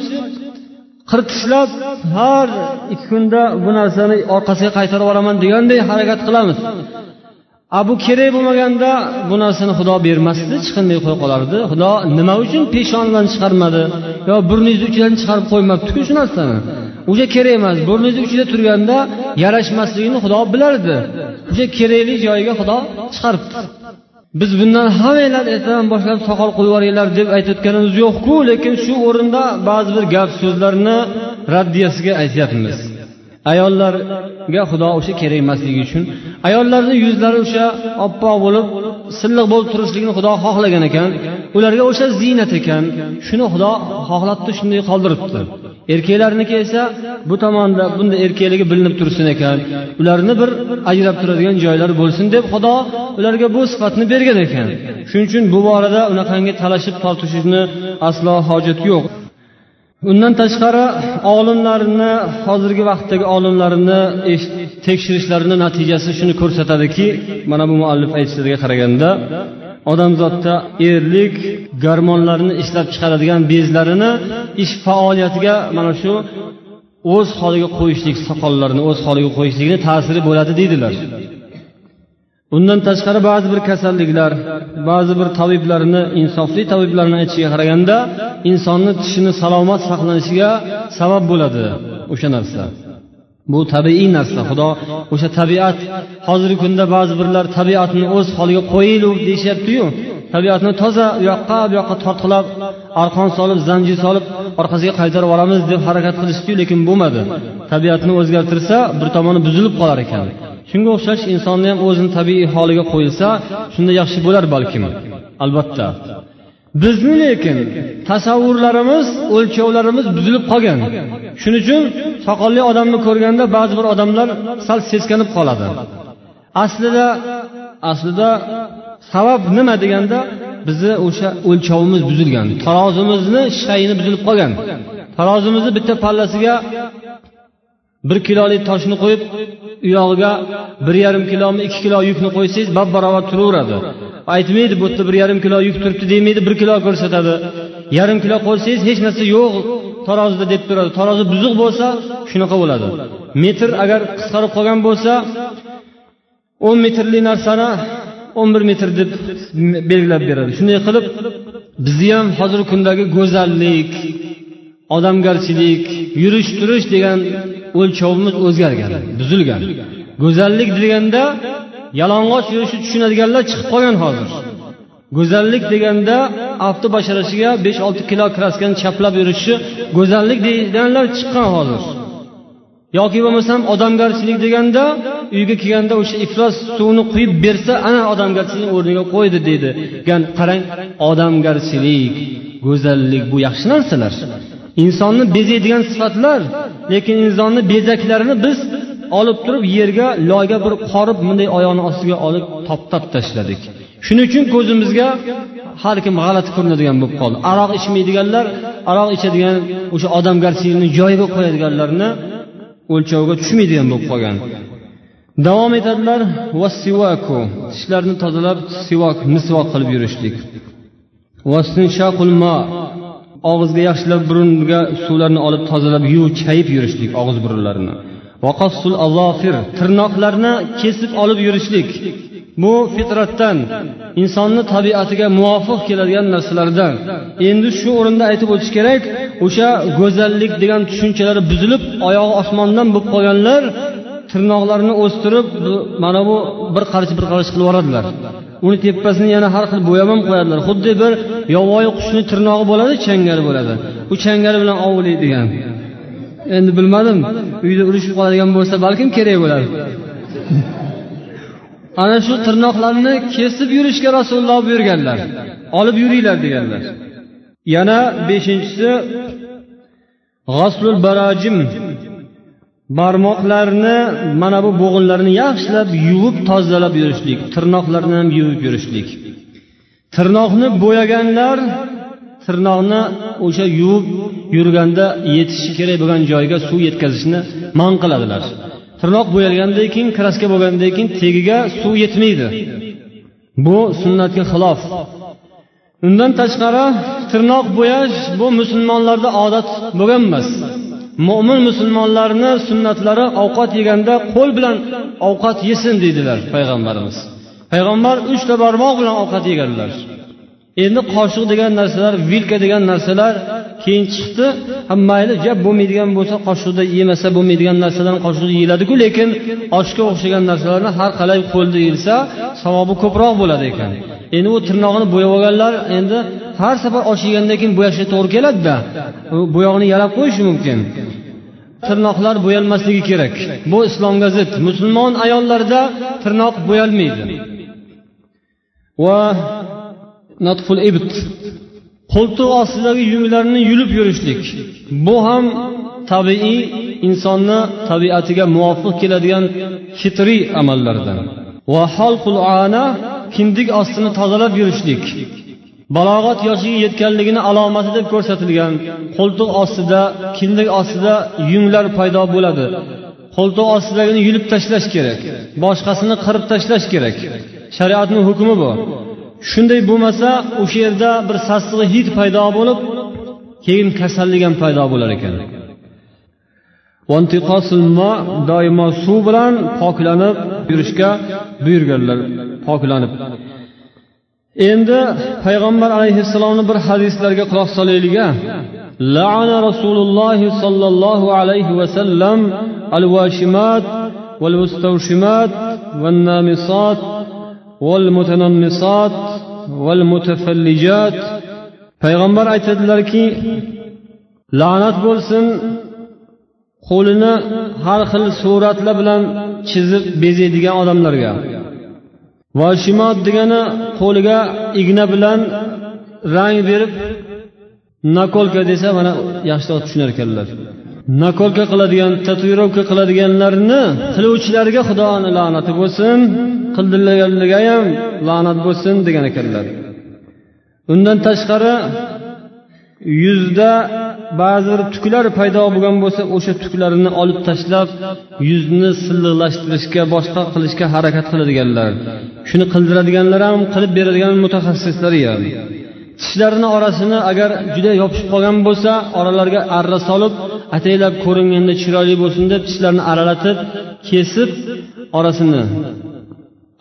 qirtishlab har ikki kunda bu narsani orqasiga qaytarib yuboraman deganday harakat qilamiz. A bu kerak bo'lmaganda bu narsani xudo bermasdi chiqinmay qo'ya qolardi. Xudo nima uchun peshondan chiqarmadi yo burningizni uchidan chiqarib qo'ymabdiku shu narsani? O'sha kerak emas burningizni uchida turganda yarashmasligini xudo bilardi. O'sha kerakli joyiga xudo chiqaribdi. Biz bundan hammanglar ertadan boshlab soqol qo'yib yuboringlar deb aytayotganimiz yo'qku lekin shu o'rinda ba'zi bir gap so'zlarni raddiyasiga aytyapmiz. Ayollarga xudo o'sha kerak emasligi uchun ayollarni yuzlari o'sha oppoq bo'lib silliq bo'lib turishligini xudo xohlagan ekan. Ularga o'sha ziynat ekan. Shuni xudo xohlabdi shunday qoldiribdi. Erkaklarniki esa bu tomonda bunda erkakligi bilinib tursin ekan. Ularni bir ajrab turadigan joylari bo'lsin deb xudo ularga bu sifatni bergan ekan. Shuning uchun bu borada unaqangi talashib tortishishni aslo hojat yo'q. Undan tashqari olimlarni hozirgi vaqtdagi olimlarni tekshirishlarini natijasi shuni ko'rsatadiki mana bu muallif aytishlariga qaraganda odamzodda erlik garmonlarini ishlab chiqaradigan bezlarini ish faoliyatiga mana shu o'z holiga qo'yishlik soqollarni o'z holiga qo'yishlikni ta'siri bo'ladi deydilar. Undan tashqari ba'zi bir kasalliklar ba'zi bir tabiblarni insofli tabiblarni aytishiga qaraganda insonni tishini salomat saqlanishiga sabab bo'ladi o'sha narsa. Bu tabiiy narsa xudo. O'sha tabiat hozirgi kunda ba'zi birlar tabiatni o'z holiga qo'yaylik deyishyaptiyu. Tabiatni toza u yoqqa bu yoqqa tortqilab arqon solib zanjir solib orqasiga qaytarib olamiz deb harakat qilishdiyu lekin bo'lmadi. Tabiatni o'zgartirsa bir tomoni buzilib qolar ekan. Shunga o'xshash insonni ham o'zini tabiiy holiga qo'yilsa shunda yaxshi bo'lar balkim. Albatta. Bizni lekin tasavvurlarimiz o'lchovlarimiz buzilib qolgan. Shuning uchun soqolli odamni ko'rganda ba'zi bir odamlar sal seskanib qoladi. Aslida aslida sabab nima deganda bizni o'sha o'lchovimiz buzilgan. Tarozimizni shayini buzilib qolgan. Tarozimizni bitta pallasiga bir kilolik toshni qo'yib u yog'iga bir yarim kilomi ikki kilo yukni qo'ysangiz bab barobar turaveradi. Aytmaydi bu yerda bir yarim kilo yuk turibdi demaydi bir kilo ko'rsatadi. Yarim kilo qo'ysangiz hech narsa yo'q tarozida deb turadi. Tarozi buzuq bo'lsa shunaqa bo'ladi. Metr agar qisqarib qolgan bo'lsa o'n metrli narsani o'n bir metr deb belgilab beradi. Shunday qilib bizni ham hozirgi kundagi go'zallik odamgarchilik yurish turish degan o'lchovimiz o'zgargan buzilgan. Go'zallik deganda yalang'och yurishni tushunadiganlar chiqib qolgan hozir. Go'zallik deganda afti basharasiga besh olti kilo kraskani chaplab yurishi go'zallik deganlar chiqqan hozir. Yoki bo'lmasam odamgarchilik deganda uyga kelganda o'sha iflos suvni quyib bersa ana odamgarchilikni o'rniga qo'ydi deydigan qarang odamgarchilik go'zallik bu yaxshi narsalar. Insonni bezaydigan sifatlar lekin insonni bezaklarini biz olib turib yerga loyga bir qorib bunday oyoqni ostiga olib toptab tashladik. Shuning uchun ko'zimizga har kim g'alati ko'rinadigan bo'lib qoldi. Aroq ichmaydiganlar aroq ichadigan o'sha odamgarchilikni joyiga qo'yadiganlarni o'lchovga tushmaydigan bo'lib qolgan. Davom etadilar. Tishlarni tozalab sivok misvok qilib yurishlik. Og'izga yaxshilab burunga suvlarni olib tozalab yuvib chayib yurishlik og'iz burunlarini. Tirnoqlarni kesib olib yurishlik. Bu fitratdan insonni tabiatiga muvofiq keladigan narsalardan. Endi shu o'rinda aytib o'tish kerak o'sha go'zallik degan tushunchalari buzilib oyog'i osmondan bo'lib qolganlar tirnoqlarini o'stirib mana bu bir qarich bir qarich qilib yuboradilar. Uni tepasini yana har xil bo'yab ham qo'yadilar. Xuddi bir yovvoyi qushni tirnog'i bo'ladi changali bo'ladi. U changali bilan ovlaydigan endi bilmadim uyda urushib qoladigan bo'lsa balkim kerak bo'lar. Ana shu tirnoqlarni kesib yurishga rasululloh buyurganlar. Olib yuringlar deganlar. Yana beshinchisi g'oslul barajim. Barmoqlarni mana bu bo'g'inlarni yaxshilab yuvib tozalab yurishlik. Tirnoqlarni ham yuvib yurishlik. Tirnoqni bo'yaganlar tirnoqni o'sha yuvib yurganda yetishi kerak bo'lgan joyga suv yetkazishni man qiladilar. Tirnoq bo'yalgandan keyin kraska bo'lgandan keyin tagiga suv yetmaydi. Bu sunnatga xilof. Undan tashqari tirnoq bo'yash bu musulmonlarda odat bo'lgan emas mo'min musulmonlarni sunnatlari ovqat yeganda qo'l bilan ovqat yesin deydilar payg'ambarimiz. Payg'ambar uchta barmoq bilan ovqat yeganlar. Endi qoshiq degan narsalar vilka degan narsalar keyin chiqdi. Mayli gap bo'lmaydigan bo'lsa qoshiqda yemasa bo'lmaydigan narsadan qoshiqda yeyiladiku lekin oshga o'xshagan narsalarni har qalay qo'lda yeyilsa savobi ko'proq bo'ladi ekan. Endi u tirnog'ini bo'yab olganlar endi har safar osh keyin bo'yashga to'g'ri keladida. Bo'yoqni yalab qo'yishi mumkin. Tirnoqlar bo'yalmasligi kerak. Bu islomga zid. Musulmon ayollarda tirnoq bo'yalmaydi. Va natful ibt qo'ltiq ostidagi yunglarni yulib yurishlik. Bu ham tabiiy insonni tabiatiga muvofiq keladigan fitriy amallardan. Va halqul ana kindik ostini tozalab yurishlik. Balog'at yoshiga yetganligini alomati deb ko'rsatilgan qo'ltiq ostida kindik ostida yunglar paydo bo'ladi. Qo'ltiq ostidagini yulib tashlash kerak boshqasini qirib tashlash kerak. Shariatni hukmi bu. Shunday bo'lmasa o'sha yerda bir sassiq hid paydo bo'lib keyin kasallik ham paydo bo'lar ekan. Doimo suv bilan poklanib yurishga buyurganlar poklanib endi payg'ambar alayhissalomni bir hadislariga quloq solaylik لعن رسول الله صلى الله عليه وسلم الواشمات والمستوشمات والنامصات والمتنمصات والمتفلجات payg'ambar aytadilarki la'nat bo'lsin qo'lini har xil suratlar bilan chizib bezaydigan odamlarga Voshimot degani qo'liga igna bilan rang berib nakolka desa mana yaxshiroq tushunar ekanlar nakolka qiladigan tatuirovka qiladiganlarni qiluvchilarga xudoni la'nati bo'lsin qildirganlarga ham la'nat bo'lsin degan ekanlar. Undan tashqari yuzda ba'zi bir tuklar paydo bo'lgan bo'lsa o'sha tuklarini olib tashlab yuzni silliqlashtirishga boshqa qilishga harakat qiladiganlar. Shuni qildiradiganlar ham qilib beradigan mutaxassislar ham. Tishlarini orasini agar juda yopishib qolgan bo'lsa oralariga arra solib ataylab ko'ringanda chiroyli bo'lsin deb tishlarni aralatib kesib orasini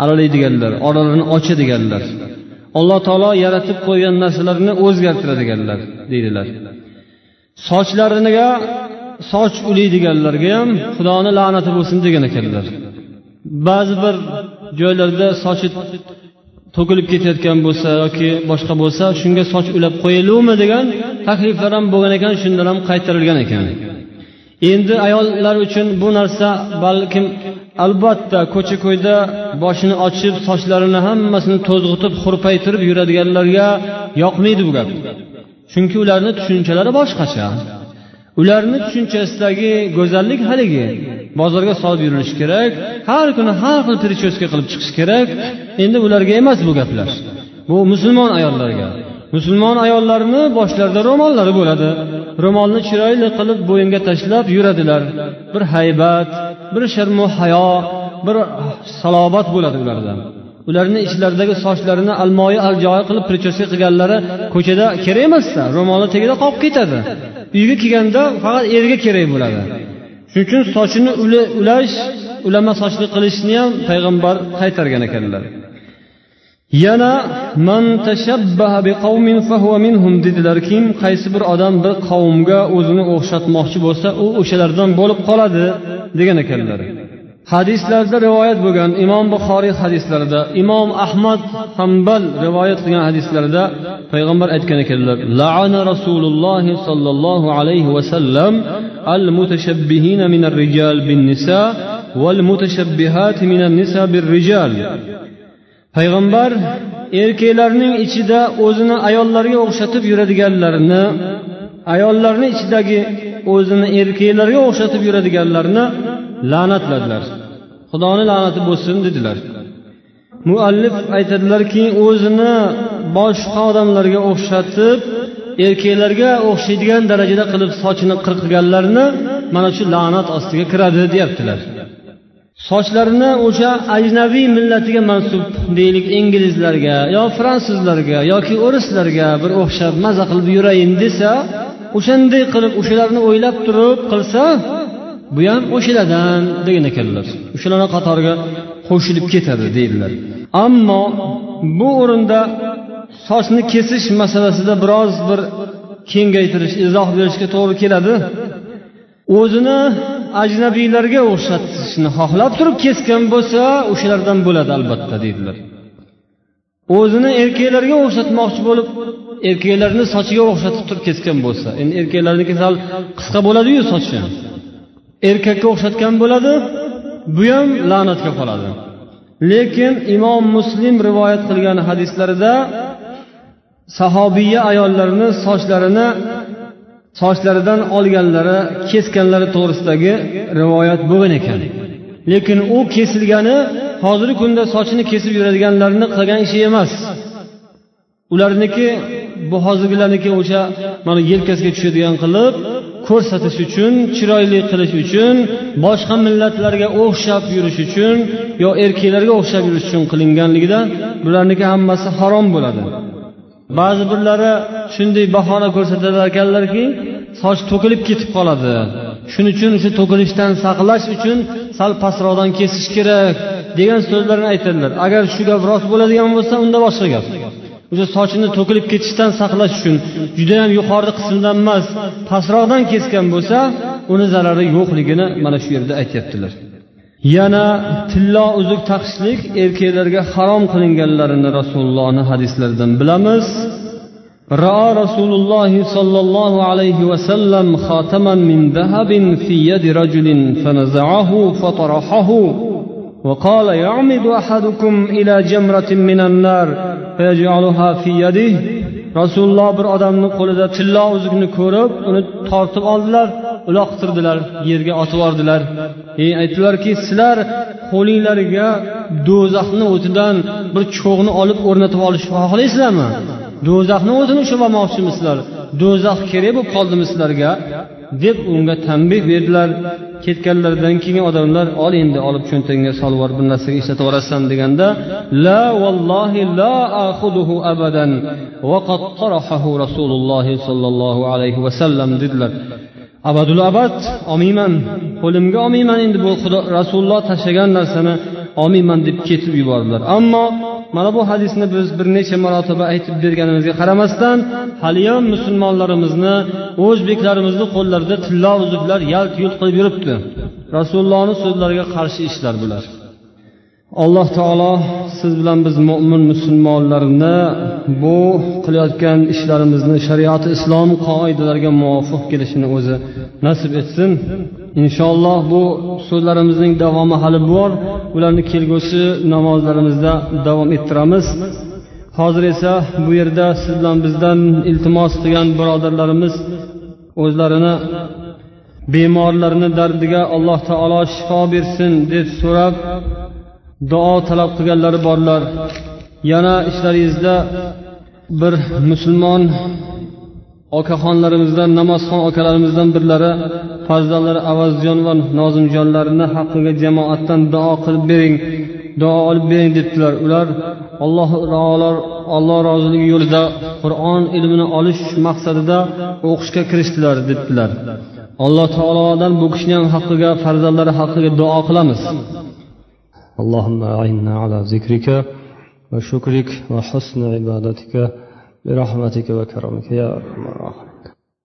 aralaydiganlar oralarini ochadiganlar. Alloh taolo yaratib qo'ygan narsalarni o'zgartiradiganlar deydilar. Sochlariga soch uliydiganlarga ham xudoni la'nati bo'lsin degan ekanlar. Ba'zi bir joylarda sochi to'kilib ketayotgan bo'lsa yoki boshqa bo'lsa shunga soch ulab qo'yiluvmi degan takliflar ham bo'lgan ekan shundan ham qaytarilgan ekan. Endi ayollar uchun bu narsa balkim albatta ko'cha ko'yda boshini ochib sochlarini hammasini to'zg'itib hurpaytirib yuradiganlarga yoqmaydi bu gap. Chunki ularni tushunchalari boshqacha. Ularni tushunchasidagi go'zallik haligi. Bozorga solib yurilishi kerak har kuni har xil prichoska qilib chiqish kerak. Endi ularga emas bu gaplar. Bu musulmon ayollarga. Musulmon ayollarni boshlarida ro'mollari bo'ladi. Ro'molni chiroyli qilib bo'yinga tashlab yuradilar. Bir haybat bir sharmu hayo bir salobat bo'ladi ularda ularni ichlaridagi sochlarini almoyi aljoyi qilib prichoska qilganlari ko'chada kerak emasda ro'molni tagida qolib ketadi. Uyga kelganda faqat erga kerak bo'ladi. Shuning uchun sochini ulash ulama sochli qilishni ham payg'ambar qaytargan ekanlar. Yana man tashabbaha biqavmin fahuva minhum dedilar. Kim qaysi bir odam bir qavmga o'zini o'xshatmoqchi bo'lsa u o'shalardan bo'lib qoladi degan ekanlar. hadislarda rivoyat bo'lgan imom buxoriy hadislarida imom ahmad hambal rivoyat qilgan hadislarida payg'ambar aytgan ekanlar laana rasululloh sollallohu alayhi vasallam al mutashabbihina minar rijal bin nisa val mutashabbihat minan nisa bir rijal. Payg'ambar erkaklarning ichida o'zini ayollarga o'xshatib yuradiganlarni ayollarni ichidagi o'zini erkaklarga o'xshatib yuradiganlarni la'natladilar. Xudoni la'nati bo'lsin dedilar. Muallif aytadilarki o'zini boshqa odamlarga o'xshatib erkaklarga o'xshaydigan darajada qilib sochini qirqganlarni mana shu la'nat ostiga kiradi deyaptilar. Sochlarini o'sha ajnabiy millatiga mansub deylik inglizlarga yo fransuzlarga yoki o'rislarga bir o'xshab maza qilib yurayin desa o'shanday qilib o'shalarni o'ylab turib qilsa bu ham o'shalardan degan ekanlar. O'shalarni qatoriga qo'shilib ketadi deydilar. Ammo bu o'rinda sochni kesish masalasida biroz bir kengaytirish izoh berishga to'g'ri keladi. O'zini ajnabiylarga o'xshatishni xohlab turib kesgan bo'lsa o'shalardan bo'ladi albatta deydilar. O'zini erkaklarga o'xshatmoqchi bo'lib erkaklarni sochiga o'xshatib turib kesgan bo'lsa endi erkaklarniki sal qisqa bo'ladiyu sochi. Erkakka o'xshatgan bo'ladi bu ham la'natga qoladi. Lekin imom muslim rivoyat qilgan hadislarida sahobiya ayollarni sochlarini sochlaridan olganlari kesganlari to'g'risidagi rivoyat bo'lgan ekan. Lekin u kesilgani hozirgi kunda sochini kesib yuradiganlarni qilgan ishi emas. Ularniki bu hozirgilarniki o'sha mana yelkasiga tushadigan qilib ko'rsatish uchun chiroyli qilish uchun boshqa millatlarga o'xshab yurish uchun yo erkaklarga o'xshab yurish uchun qilinganligidan bularniki hammasi harom bo'ladi. Ba'zi birlari shunday bahona ko'rsatar ekanlarki soch to'kilib ketib qoladi. Shuning uchun o'sha to'kilishdan saqlash uchun sal pastroqdan kesish kerak. degan so'zlarni aytadilar agar shu gap rost bo'ladigan bo'lsa unda boshqa gap o'sha sochini to'kilib ketishdan saqlash uchun judayam yuqori qismdan emas pastroqdan kesgan bo'lsa uni zarari yo'qligini mana shu yerda aytyaptilar yana tillo uzuk taqishlik erkaklarga harom qilinganlarini rasulullohni hadislaridan bilamiz رأى رسول الله صلى الله عليه وسلم خاتما من ذهب في يد رجل فنزعه فطرحه وقال يعمد أحدكم إلى جمرة من النار فيجعلها في يده rasululloh bir odamni qo'lida tillo uzukni ko'rib uni tortib oldilar uloqtirdilar yerga otib yubordilar e aytdilarki sizlar qo'linglarga do'zaxni o'tidan bir cho'g'ni olib o'rnatib olishni xohlaysizlarmi do'zaxni o'zini ushlab olmoqchimisizlar do'zax kerak bo'lib qoldimi sizlarga Deb unga tanbeh berdilar. Ketganlaridan keyin odamlar ol endi olib cho'ntagingga solib bir narsaga ishlatib yuborasan deganda la vallohi la axuduhu abadan vaqad tarahahu rasululloh sollallohu alayhi vasallam dedilar. Abadul abad olmayman qo'limga olmayman endi bu xudo rasululloh tashlagan narsani olmayman deb ketib yubordilar. Ammo mana bu hadisni biz bir necha marotaba aytib berganimizga qaramasdan haliyam musulmonlarimizni o'zbeklarimizni qo'llarida tillo uzuklar yalt yult qilib yuribdi. Rasulullohni so'zlariga qarshi ishlar bular. Alloh taolo siz bilan biz mo'min musulmonlarni bu qilayotgan ishlarimizni shariati islom qoidalariga muvofiq kelishini o'zi nasib etsin. Inshaalloh bu so'zlarimizning davomi hali bor. Ularni kelgusi namozlarimizda davom ettiramiz. Hozir esa bu yerda siz bilan bizdan iltimos qilgan birodarlarimiz o'zlarini bemorlarini dardiga alloh taolo shifo bersin deb so'rab duo talab qilganlari borlar. Yana ishlaringizda bir musulmon okaxonlarimizdan namozxon akalarimizdan birlari farzandlari avazjon va nozimjonlarini haqqiga jamoatdan duo qilib bering duo olib bering debdilar ular alloh alloh roziligi yo'lida qur'on ilmini olish maqsadida o'qishga kirishdilar debdilar alloh taolodan bu kishini ham haqqiga farzandlari haqqiga duo qilamiz اللهم أعنا على ذكرك وشكرك وحسن عبادتك برحمتك وكرمك يا أرحم الراحمين